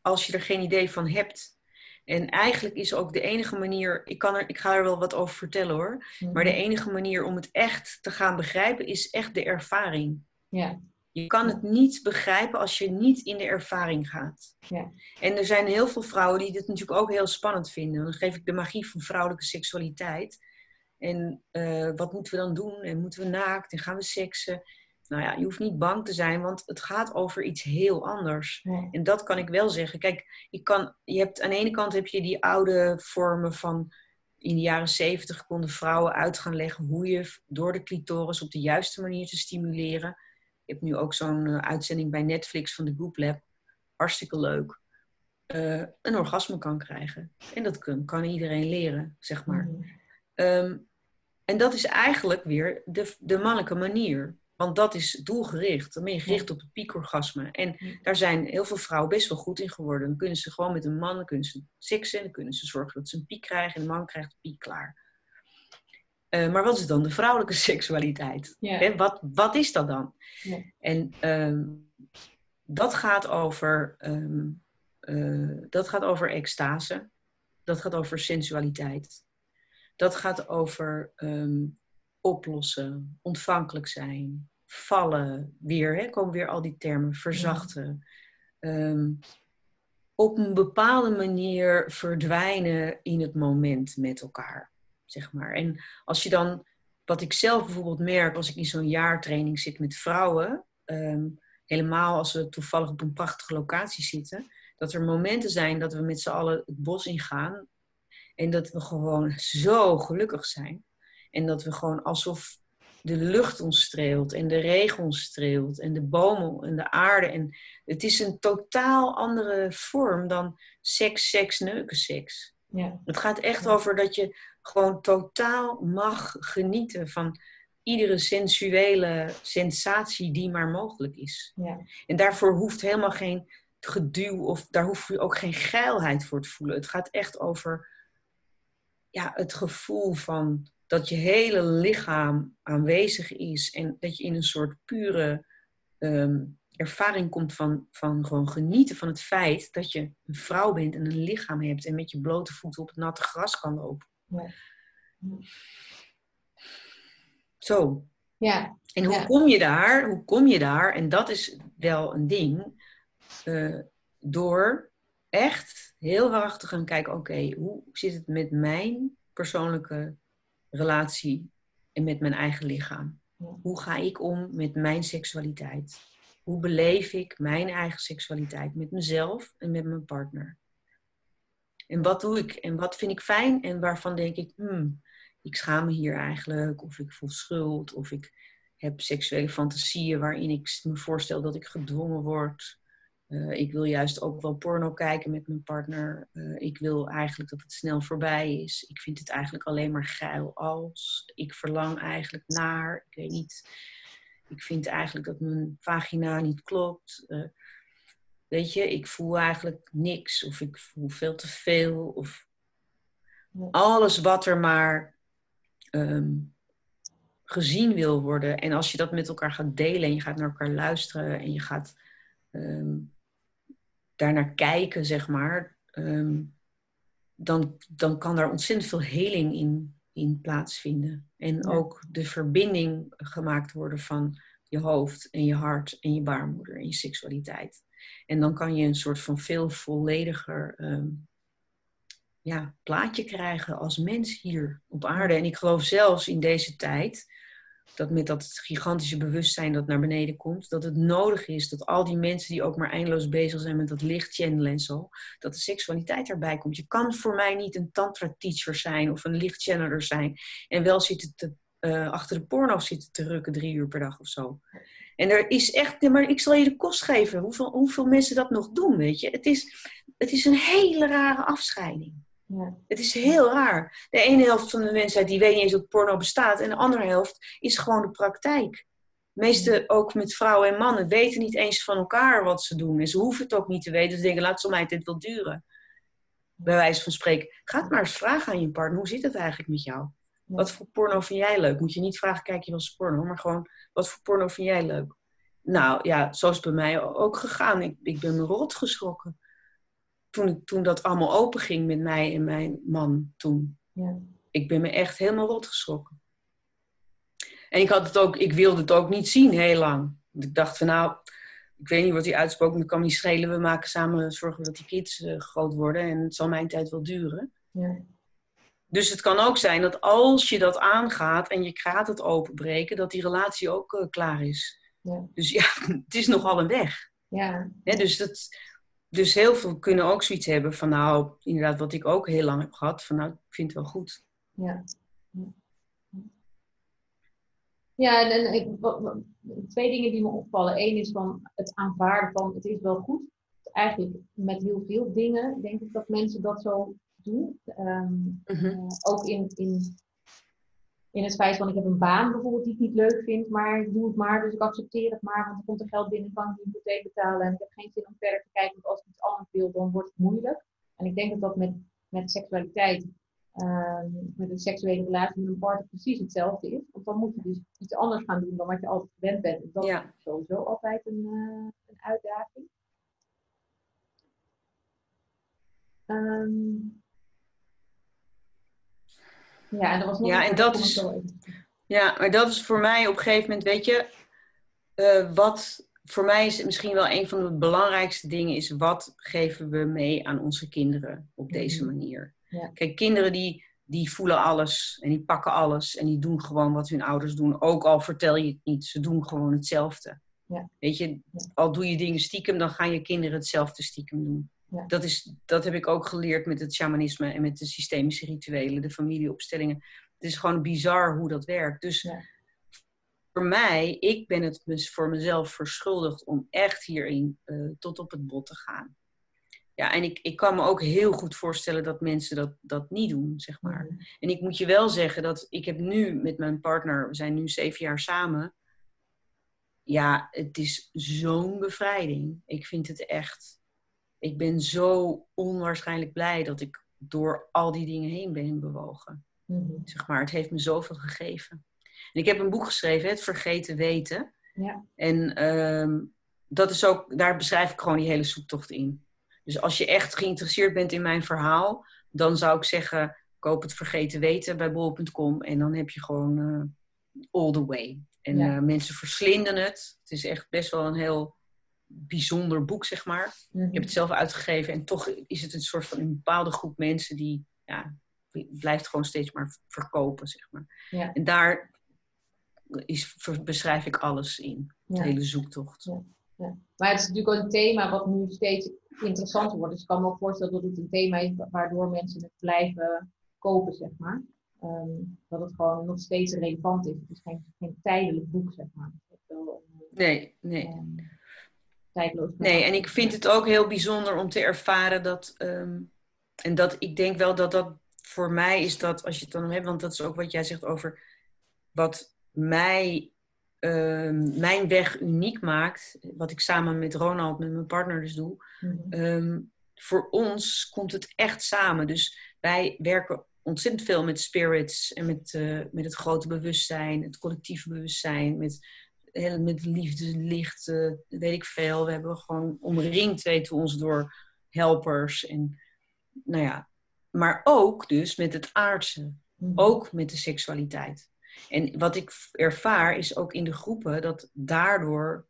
als je er geen idee van hebt. En eigenlijk is ook de enige manier, ik, kan er, ik ga er wel wat over vertellen hoor, mhm. maar de enige manier om het echt te gaan begrijpen is echt de ervaring. Ja. Je kan het niet begrijpen als je niet in de ervaring gaat. Ja. En er zijn heel veel vrouwen die dit natuurlijk ook heel spannend vinden. Dan geef ik de magie van vrouwelijke seksualiteit. En uh, wat moeten we dan doen? En moeten we naakt? En gaan we seksen? nou ja, je hoeft niet bang te zijn, want het gaat over iets heel anders. En dat kan ik wel zeggen. Kijk, je, kan, je hebt, aan de ene kant heb je die oude vormen van in de jaren zeventig konden vrouwen uit gaan leggen hoe je door de clitoris op de juiste manier te stimuleren. Je hebt nu ook zo'n uh, uitzending bij Netflix van de Goop Lab. Hartstikke leuk. Uh, een orgasme kan krijgen. En dat kan, kan iedereen leren, zeg maar. Mm. Um, en dat is eigenlijk weer de, de mannelijke manier. Want dat is doelgericht. Dan ben je gericht op het piekorgasme. En daar zijn heel veel vrouwen best wel goed in geworden. Dan kunnen ze gewoon met een man, dan kunnen ze seksen. Dan kunnen ze zorgen dat ze een piek krijgen. En de man krijgt de piek klaar. Uh, maar wat is dan de vrouwelijke seksualiteit? Wat, wat is dat dan? En um, dat gaat over... Um, uh, dat gaat over extase. Dat gaat over sensualiteit. Dat gaat over um, oplossen, ontvankelijk zijn, vallen, weer, hè, komen weer al die termen, verzachten. Ehm, op een bepaalde manier verdwijnen in het moment met elkaar, zeg maar. En als je dan, wat ik zelf bijvoorbeeld merk als ik in zo'n jaartraining zit met vrouwen, ehm, helemaal als we toevallig op een prachtige locatie zitten, dat er momenten zijn dat we met z'n allen het bos ingaan en dat we gewoon zo gelukkig zijn. En dat we gewoon alsof de lucht ons streelt en de regen ons streelt en de bomen en de aarde. En het is een totaal andere vorm dan seks, seks, neuken, seks. Ja. Het gaat echt over dat je gewoon totaal mag genieten van iedere sensuele sensatie die maar mogelijk is. Ja. En daarvoor hoeft helemaal geen geduw of daar hoef je ook geen geilheid voor te voelen. Het gaat echt over ja, het gevoel van dat je hele lichaam aanwezig is en dat je in een soort pure ehm, ervaring komt van, van gewoon genieten van het feit dat je een vrouw bent en een lichaam hebt en met je blote voeten op het natte gras kan lopen. Ja. Zo. Ja. En hoe ja. kom je daar? Hoe kom je daar? En dat is wel een ding. Uh, door echt heel hard te gaan kijken, oké, hoe zit het met mijn persoonlijke relatie en met mijn eigen lichaam? Hoe ga ik om met mijn seksualiteit? Hoe beleef ik mijn eigen seksualiteit met mezelf en met mijn partner? En wat doe ik en wat vind ik fijn en waarvan denk ik, hmm, ik schaam me hier eigenlijk, of ik voel schuld, of ik heb seksuele fantasieën waarin ik me voorstel dat ik gedwongen word. Uh, ik wil juist ook wel porno kijken met mijn partner. Uh, ik wil eigenlijk dat het snel voorbij is. Ik vind het eigenlijk alleen maar geil als. Ik verlang eigenlijk naar. Ik weet niet. Ik vind eigenlijk dat mijn vagina niet klopt. Uh, weet je, ik voel eigenlijk niks. Of ik voel veel te veel. Of alles wat er maar um, gezien wil worden. En als je dat met elkaar gaat delen en je gaat naar elkaar luisteren en je gaat. Um, daarnaar kijken, zeg maar, um, dan, dan kan daar ontzettend veel heling in, in plaatsvinden. En ja. ook de verbinding gemaakt worden van je hoofd en je hart en je baarmoeder en je seksualiteit. En dan kan je een soort van veel vollediger ehm, ja, plaatje krijgen als mens hier op aarde. En ik geloof zelfs in deze tijd, dat met dat gigantische bewustzijn dat naar beneden komt, dat het nodig is dat al die mensen die ook maar eindeloos bezig zijn met dat licht channelen en zo, dat de seksualiteit erbij komt. Je kan voor mij niet een tantra teacher zijn of een lichtchanneler zijn en wel zitten te, uh, achter de porno zitten te rukken drie uur per dag of zo. En er is echt, maar ik zal je de kost geven hoeveel, hoeveel mensen dat nog doen, weet je. Het is, het is een hele rare afscheiding. Ja. Het is heel raar. De ene helft van de mensheid die weet niet eens dat porno bestaat. En de andere helft is gewoon de praktijk. De meeste, ook met vrouwen en mannen, weten niet eens van elkaar wat ze doen. En ze hoeven het ook niet te weten. Ze denken, laat het mij dit wel duren. Bij wijze van spreken. Ga het maar eens vragen aan je partner. Hoe zit het eigenlijk met jou? Wat voor porno vind jij leuk? Moet je niet vragen, kijk je wel eens porno? Maar gewoon, wat voor porno vind jij leuk? Nou ja, zo is het bij mij ook gegaan. Ik, ik ben me rot geschrokken toen, toen dat allemaal open ging met mij en mijn man toen. Ja. Ik ben me echt helemaal rot geschrokken. En ik, had het ook, ik wilde het ook niet zien heel lang. Ik dacht van nou, ik weet niet wat die uitspook, maar kan niet schelen. We maken samen zorgen dat die kids uh, groot worden en het zal mijn tijd wel duren. Ja. Dus het kan ook zijn dat als je dat aangaat en je gaat het openbreken, dat die relatie ook uh, klaar is. Ja. Dus ja, het is nogal een weg. Ja. dus dat, dus heel veel kunnen ook zoiets hebben van nou, inderdaad, wat ik ook heel lang heb gehad, van nou, ik vind het wel goed. Ja. Ja, en, ik, twee dingen die me opvallen. Eén is van het aanvaarden van het is wel goed. Eigenlijk met heel veel dingen denk ik dat mensen dat zo doen. Um, ook in, in in het feit van ik heb een baan bijvoorbeeld die ik niet leuk vind, maar ik doe het maar, dus ik accepteer het maar, want er komt er geld binnen, kan ik die hypotheek betalen en ik heb geen zin om verder te kijken, want als ik iets anders wil, dan wordt het moeilijk. En ik denk dat dat met, met seksualiteit, ehm, met een seksuele relatie met een partner precies hetzelfde is. Want dan moet je dus iets anders gaan doen dan wat je altijd gewend bent. En dat is sowieso altijd een, uh, een uitdaging. Um, ja, en, dat was nog ja, en dat is, ja, maar dat is voor mij op een gegeven moment, weet je, uh, wat voor mij is misschien wel een van de belangrijkste dingen, is wat geven we mee aan onze kinderen op deze mhm. manier. Ja. Kijk, kinderen die, die voelen alles en die pakken alles en die doen gewoon wat hun ouders doen. Ook al vertel je het niet, ze doen gewoon hetzelfde. Ja. Weet je, al doe je dingen stiekem, dan gaan je kinderen hetzelfde stiekem doen. Ja. Dat, is, dat heb ik ook geleerd met het shamanisme en met de systemische rituelen, de familieopstellingen. Het is gewoon bizar hoe dat werkt. Dus voor mij, ik ben het voor mezelf verschuldigd om echt hierin uh, tot op het bot te gaan. Ja, en ik, ik kan me ook heel goed voorstellen dat mensen dat, dat niet doen, zeg maar. Mm. En ik moet je wel zeggen dat ik heb nu met mijn partner, we zijn nu zeven jaar samen. Ja, het is zo'n bevrijding. Ik vind het echt ik ben zo onwaarschijnlijk blij dat ik door al die dingen heen ben bewogen. Mhm. Zeg maar, het heeft me zoveel gegeven. En ik heb een boek geschreven, Het Vergeten Weten. Ja. En ehm, dat is ook, daar beschrijf ik gewoon die hele zoektocht in. Dus als je echt geïnteresseerd bent in mijn verhaal, dan zou ik zeggen, koop het Vergeten Weten bij bol.com en dan heb je gewoon uh, all the way. En uh, mensen verslinden het. Het is echt best wel een heel bijzonder boek, zeg maar. Ik heb mhm. het zelf uitgegeven en toch is het een soort van een bepaalde groep mensen die, ja, blijft gewoon steeds maar verkopen, zeg maar. Ja. En daar is, beschrijf ik alles in, de hele zoektocht. Ja. Maar het is natuurlijk ook een thema wat nu steeds interessanter wordt. Dus ik kan me ook voorstellen dat het een thema is waardoor mensen het blijven kopen, zeg maar. Ehm, dat het gewoon nog steeds relevant is. Het is geen, geen tijdelijk boek, zeg maar. Nee, nee. Nee, en ik vind het ook heel bijzonder om te ervaren dat. Ehm, en dat ik denk wel dat dat voor mij is dat, als je het dan hebt, want dat is ook wat jij zegt over wat mij, ehm, mijn weg uniek maakt. Wat ik samen met Ronald, met mijn partner dus doe. Mhm. Ehm, voor ons komt het echt samen. Dus wij werken ontzettend veel met spirits en met, uh, met het grote bewustzijn, het collectieve bewustzijn, met met liefde, licht, weet ik veel. We hebben gewoon omringd, weten we ons, door helpers. En, nou ja, maar ook dus met het aardse. Mhm. Ook met de seksualiteit. En wat ik ervaar is ook in de groepen dat daardoor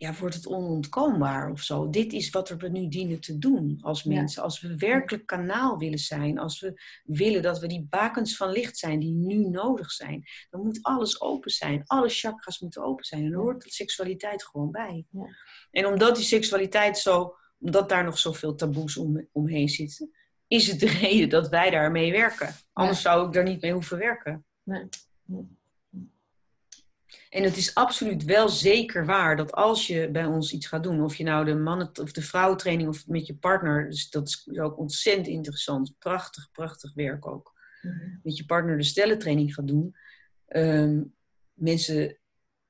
ja, wordt het onontkoombaar of zo. Dit is wat we nu dienen te doen als mensen. Als we werkelijk kanaal willen zijn, als we willen dat we die bakens van licht zijn die nu nodig zijn, dan moet alles open zijn. Alle chakras moeten open zijn. En dan hoort de seksualiteit gewoon bij. Ja. En omdat die seksualiteit zo, omdat daar nog zoveel taboes om, omheen zitten, is het de reden dat wij daarmee werken. Anders zou ik daar niet mee hoeven werken. Nee. En het is absoluut wel zeker waar dat als je bij ons iets gaat doen, of je nou de mannen- of de vrouwentraining of met je partner, dus dat is ook ontzettend interessant. Prachtig, prachtig werk ook. Mhm. Met je partner de stellentraining gaat doen. Um, mensen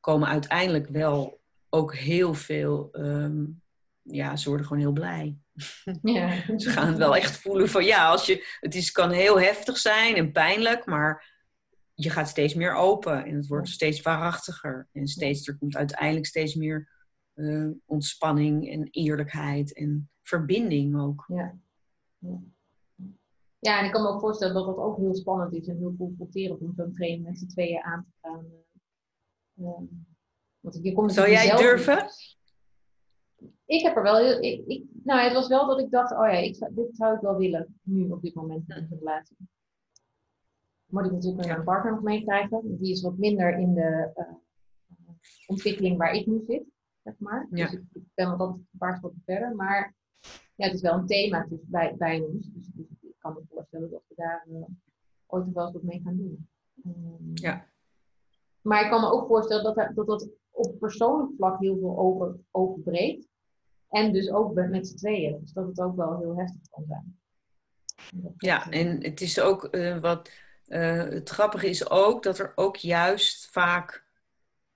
komen uiteindelijk wel ook heel veel, um, ja, ze worden gewoon heel blij. Ja. ze gaan het wel echt voelen van ja, als je, het is, kan heel heftig zijn en pijnlijk, maar je gaat steeds meer open en het wordt steeds waarachtiger. En steeds, er komt uiteindelijk steeds meer uh, ontspanning en eerlijkheid en verbinding ook. Ja. ja. en ik kan me ook voorstellen dat dat ook heel spannend is en heel confronterend om zo'n training met z'n tweeën aan te gaan. Want je komt Zou jij durven? Ik heb er wel heel. Ik, ik, nou, het was wel dat ik dacht: oh ja, ik, dit zou ik wel willen nu op dit moment in de relatie moet ik natuurlijk mijn partner nog meekrijgen. Die is wat minder in de uh, ontwikkeling waar ik nu zit, zeg maar. Dus ik, ben wat een paar stappen verder. Maar ja, het is wel een thema dus bij, bij ons. Dus, dus, ik kan me voorstellen dat we daar uh, ooit wel eens wat mee gaan doen. Um, ja. Maar ik kan me ook voorstellen dat dat, dat op persoonlijk vlak heel veel over, overbreekt. En dus ook met z'n tweeën. Dus dat het ook wel heel heftig kan zijn. Ja, en het is ook uh, wat uh, het grappige is ook dat er ook juist vaak,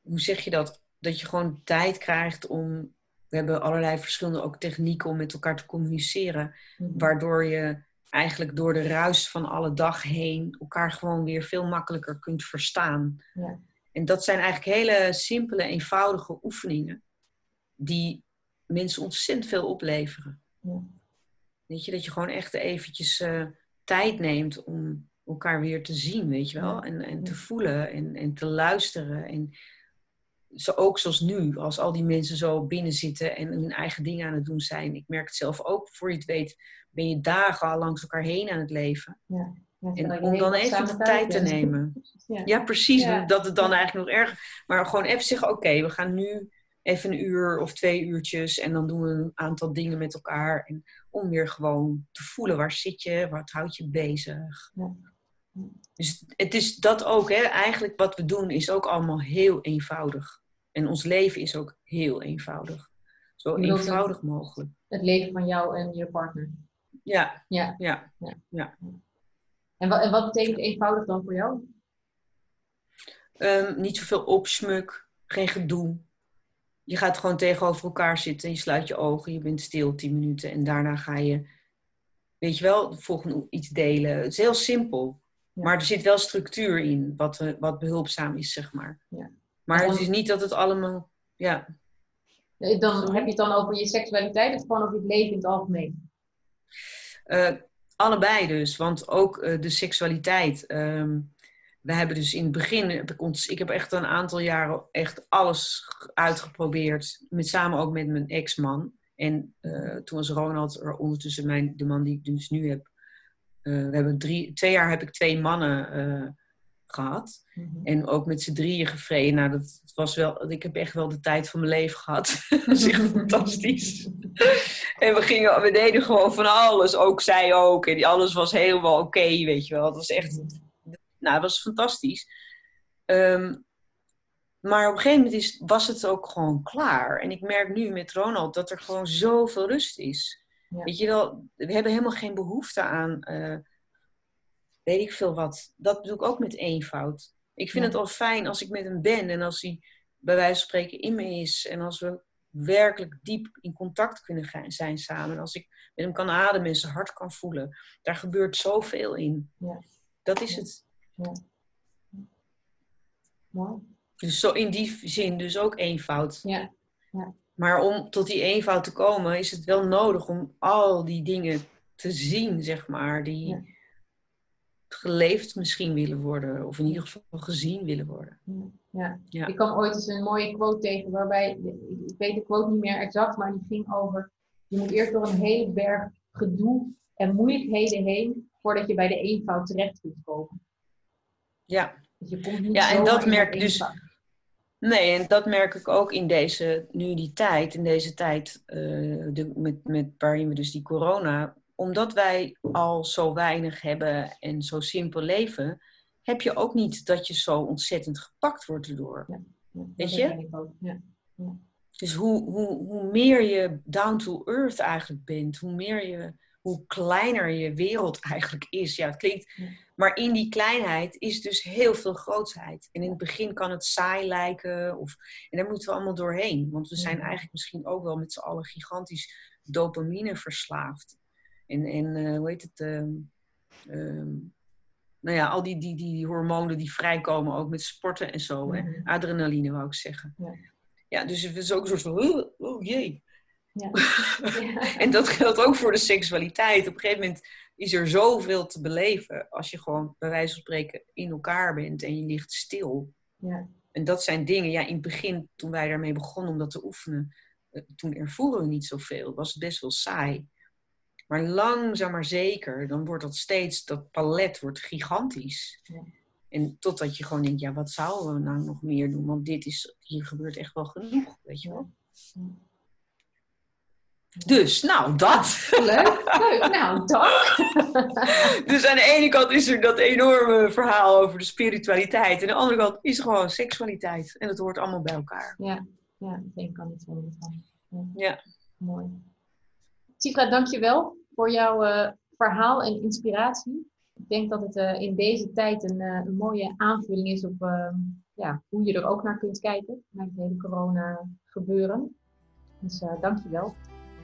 hoe zeg je dat, dat je gewoon tijd krijgt om. We hebben allerlei verschillende ook technieken om met elkaar te communiceren, mhm. waardoor je eigenlijk door de ruis van alle dag heen elkaar gewoon weer veel makkelijker kunt verstaan. Ja. En dat zijn eigenlijk hele simpele, eenvoudige oefeningen die mensen ontzettend veel opleveren. Ja. Weet je, dat je gewoon echt eventjes uh, tijd neemt om elkaar weer te zien, weet je wel. En, en te voelen en, en te luisteren. En zo, ook zoals nu, als al die mensen zo binnen zitten en hun eigen dingen aan het doen zijn. Ik merk het zelf ook, voor je het weet, ben je dagen al langs elkaar heen aan het leven. Ja. En om dan even de tijd te nemen. Ja, ja precies. Dat het dan eigenlijk nog erg. Maar gewoon even zeggen: oké, we gaan nu even een uur of twee uurtjes. En dan doen we een aantal dingen met elkaar. En om weer gewoon te voelen: waar zit je? Wat houdt je bezig? Ja. Dus het is dat ook, hè? eigenlijk wat we doen is ook allemaal heel eenvoudig. En ons leven is ook heel eenvoudig. Zo eenvoudig mogelijk. Het leven van jou en je partner. Ja. Ja. ja. ja. En, wat, en wat betekent eenvoudig dan voor jou? Um, niet zoveel opsmuk, geen gedoe. Je gaat gewoon tegenover elkaar zitten, je sluit je ogen, je bent stil tien minuten en daarna ga je, weet je wel, volgende iets delen. Het is heel simpel. Maar er zit wel structuur in, wat, eh, wat behulpzaam is, zeg maar. Ja. Maar het is niet dat het allemaal, ja. Dan heb je het dan over je seksualiteit of gewoon over het leven in het algemeen? Uh, allebei dus, want ook uh, de seksualiteit. Um, we hebben dus in het begin, heb ik, ons, ik heb echt een aantal jaren echt alles uitgeprobeerd. Met, samen ook met mijn ex-man. En uh, toen was Ronald er ondertussen mijn, de man die ik dus nu heb, uh, we hebben drie, twee jaar heb ik twee mannen uh, gehad. Mhm. En ook met z'n drieën gevreden. Nou, dat was wel, ik heb echt wel de tijd van mijn leven gehad. dat is echt fantastisch. en we gingen, we deden gewoon van alles. Ook zij ook. En alles was helemaal oké, weet je wel. Het was echt, nou, het was fantastisch. Um, maar op een gegeven moment is, was het ook gewoon klaar. En ik merk nu met Ronald dat er gewoon zoveel rust is. Weet je wel, we hebben helemaal geen behoefte aan, uh, weet ik veel wat. Dat bedoel ik ook met eenvoud. Ik vind het al fijn als ik met hem ben en als hij bij wijze van spreken in me is. En als we werkelijk diep in contact kunnen zijn samen. Als ik met hem kan ademen en zijn hart kan voelen. Daar gebeurt zoveel in. Ja. Dat is het. Ja. Dus zo in die zin dus ook eenvoud. Ja. ja. Maar om tot die eenvoud te komen, is het wel nodig om al die dingen te zien, zeg maar. Die, geleefd misschien willen worden. Of in ieder geval gezien willen worden. Ja. Ja. Ik kwam ooit eens een mooie quote tegen waarbij, ik weet de quote niet meer exact, maar die ging over, je moet eerst door een hele berg gedoe en moeilijkheden heen voordat je bij de eenvoud terecht kunt komen. Ja, Dus je komt niet Ja, en dat merk ik dus- eenvoud. Nee, en dat merk ik ook in deze, nu die tijd, in deze tijd eh, de, met, met, waarin we dus die corona, omdat wij al zo weinig hebben en zo simpel leven, heb je ook niet dat je zo ontzettend gepakt wordt erdoor. Ja, weet je? Ja. Dus hoe, hoe, hoe meer je down to earth eigenlijk bent, hoe meer je, hoe kleiner je wereld eigenlijk is. Ja, het klinkt, maar in die kleinheid is dus heel veel grootsheid. En in het begin kan het saai lijken, of, en daar moeten we allemaal doorheen. Want we zijn eigenlijk misschien ook wel met z'n allen gigantisch dopamine verslaafd. En, en eh, hoe heet het? ehm, ehm, nou ja, al die, die, die hormonen die vrijkomen ook met sporten en zo. Hè? Mhm. Adrenaline wou ik zeggen. Ja. Ja, dus het is ook een soort van, oh, oh jee. Ja. Ja. En dat geldt ook voor de seksualiteit. Op een gegeven moment is er zoveel te beleven als je gewoon bij wijze van spreken in elkaar bent en je ligt stil. Ja. En dat zijn dingen, ja, in het begin toen wij daarmee begonnen om dat te oefenen, eh, toen ervoeren we niet zoveel, was het best wel saai. Maar langzaam maar zeker, dan wordt dat steeds, dat palet wordt gigantisch. Ja. En totdat je gewoon denkt, ja, wat zouden we nou nog meer doen? Want dit is, hier gebeurt echt wel genoeg, weet je wel. Dus, nou, dat. Leuk, leuk. Nou, dank. Dus aan de ene kant is er dat enorme verhaal over de spiritualiteit. En aan de andere kant is er gewoon seksualiteit. En dat hoort allemaal bij elkaar. Ja, ja ik denk kan niet zonder van. Ja. Mooi. Sifra, dankjewel voor jouw eh, verhaal en inspiratie. Ik denk dat het eh, in deze tijd een, eh, een mooie aanvulling is op eh, ja, hoe je er ook naar kunt kijken. Naar het hele corona gebeuren. Dus eh dankjewel.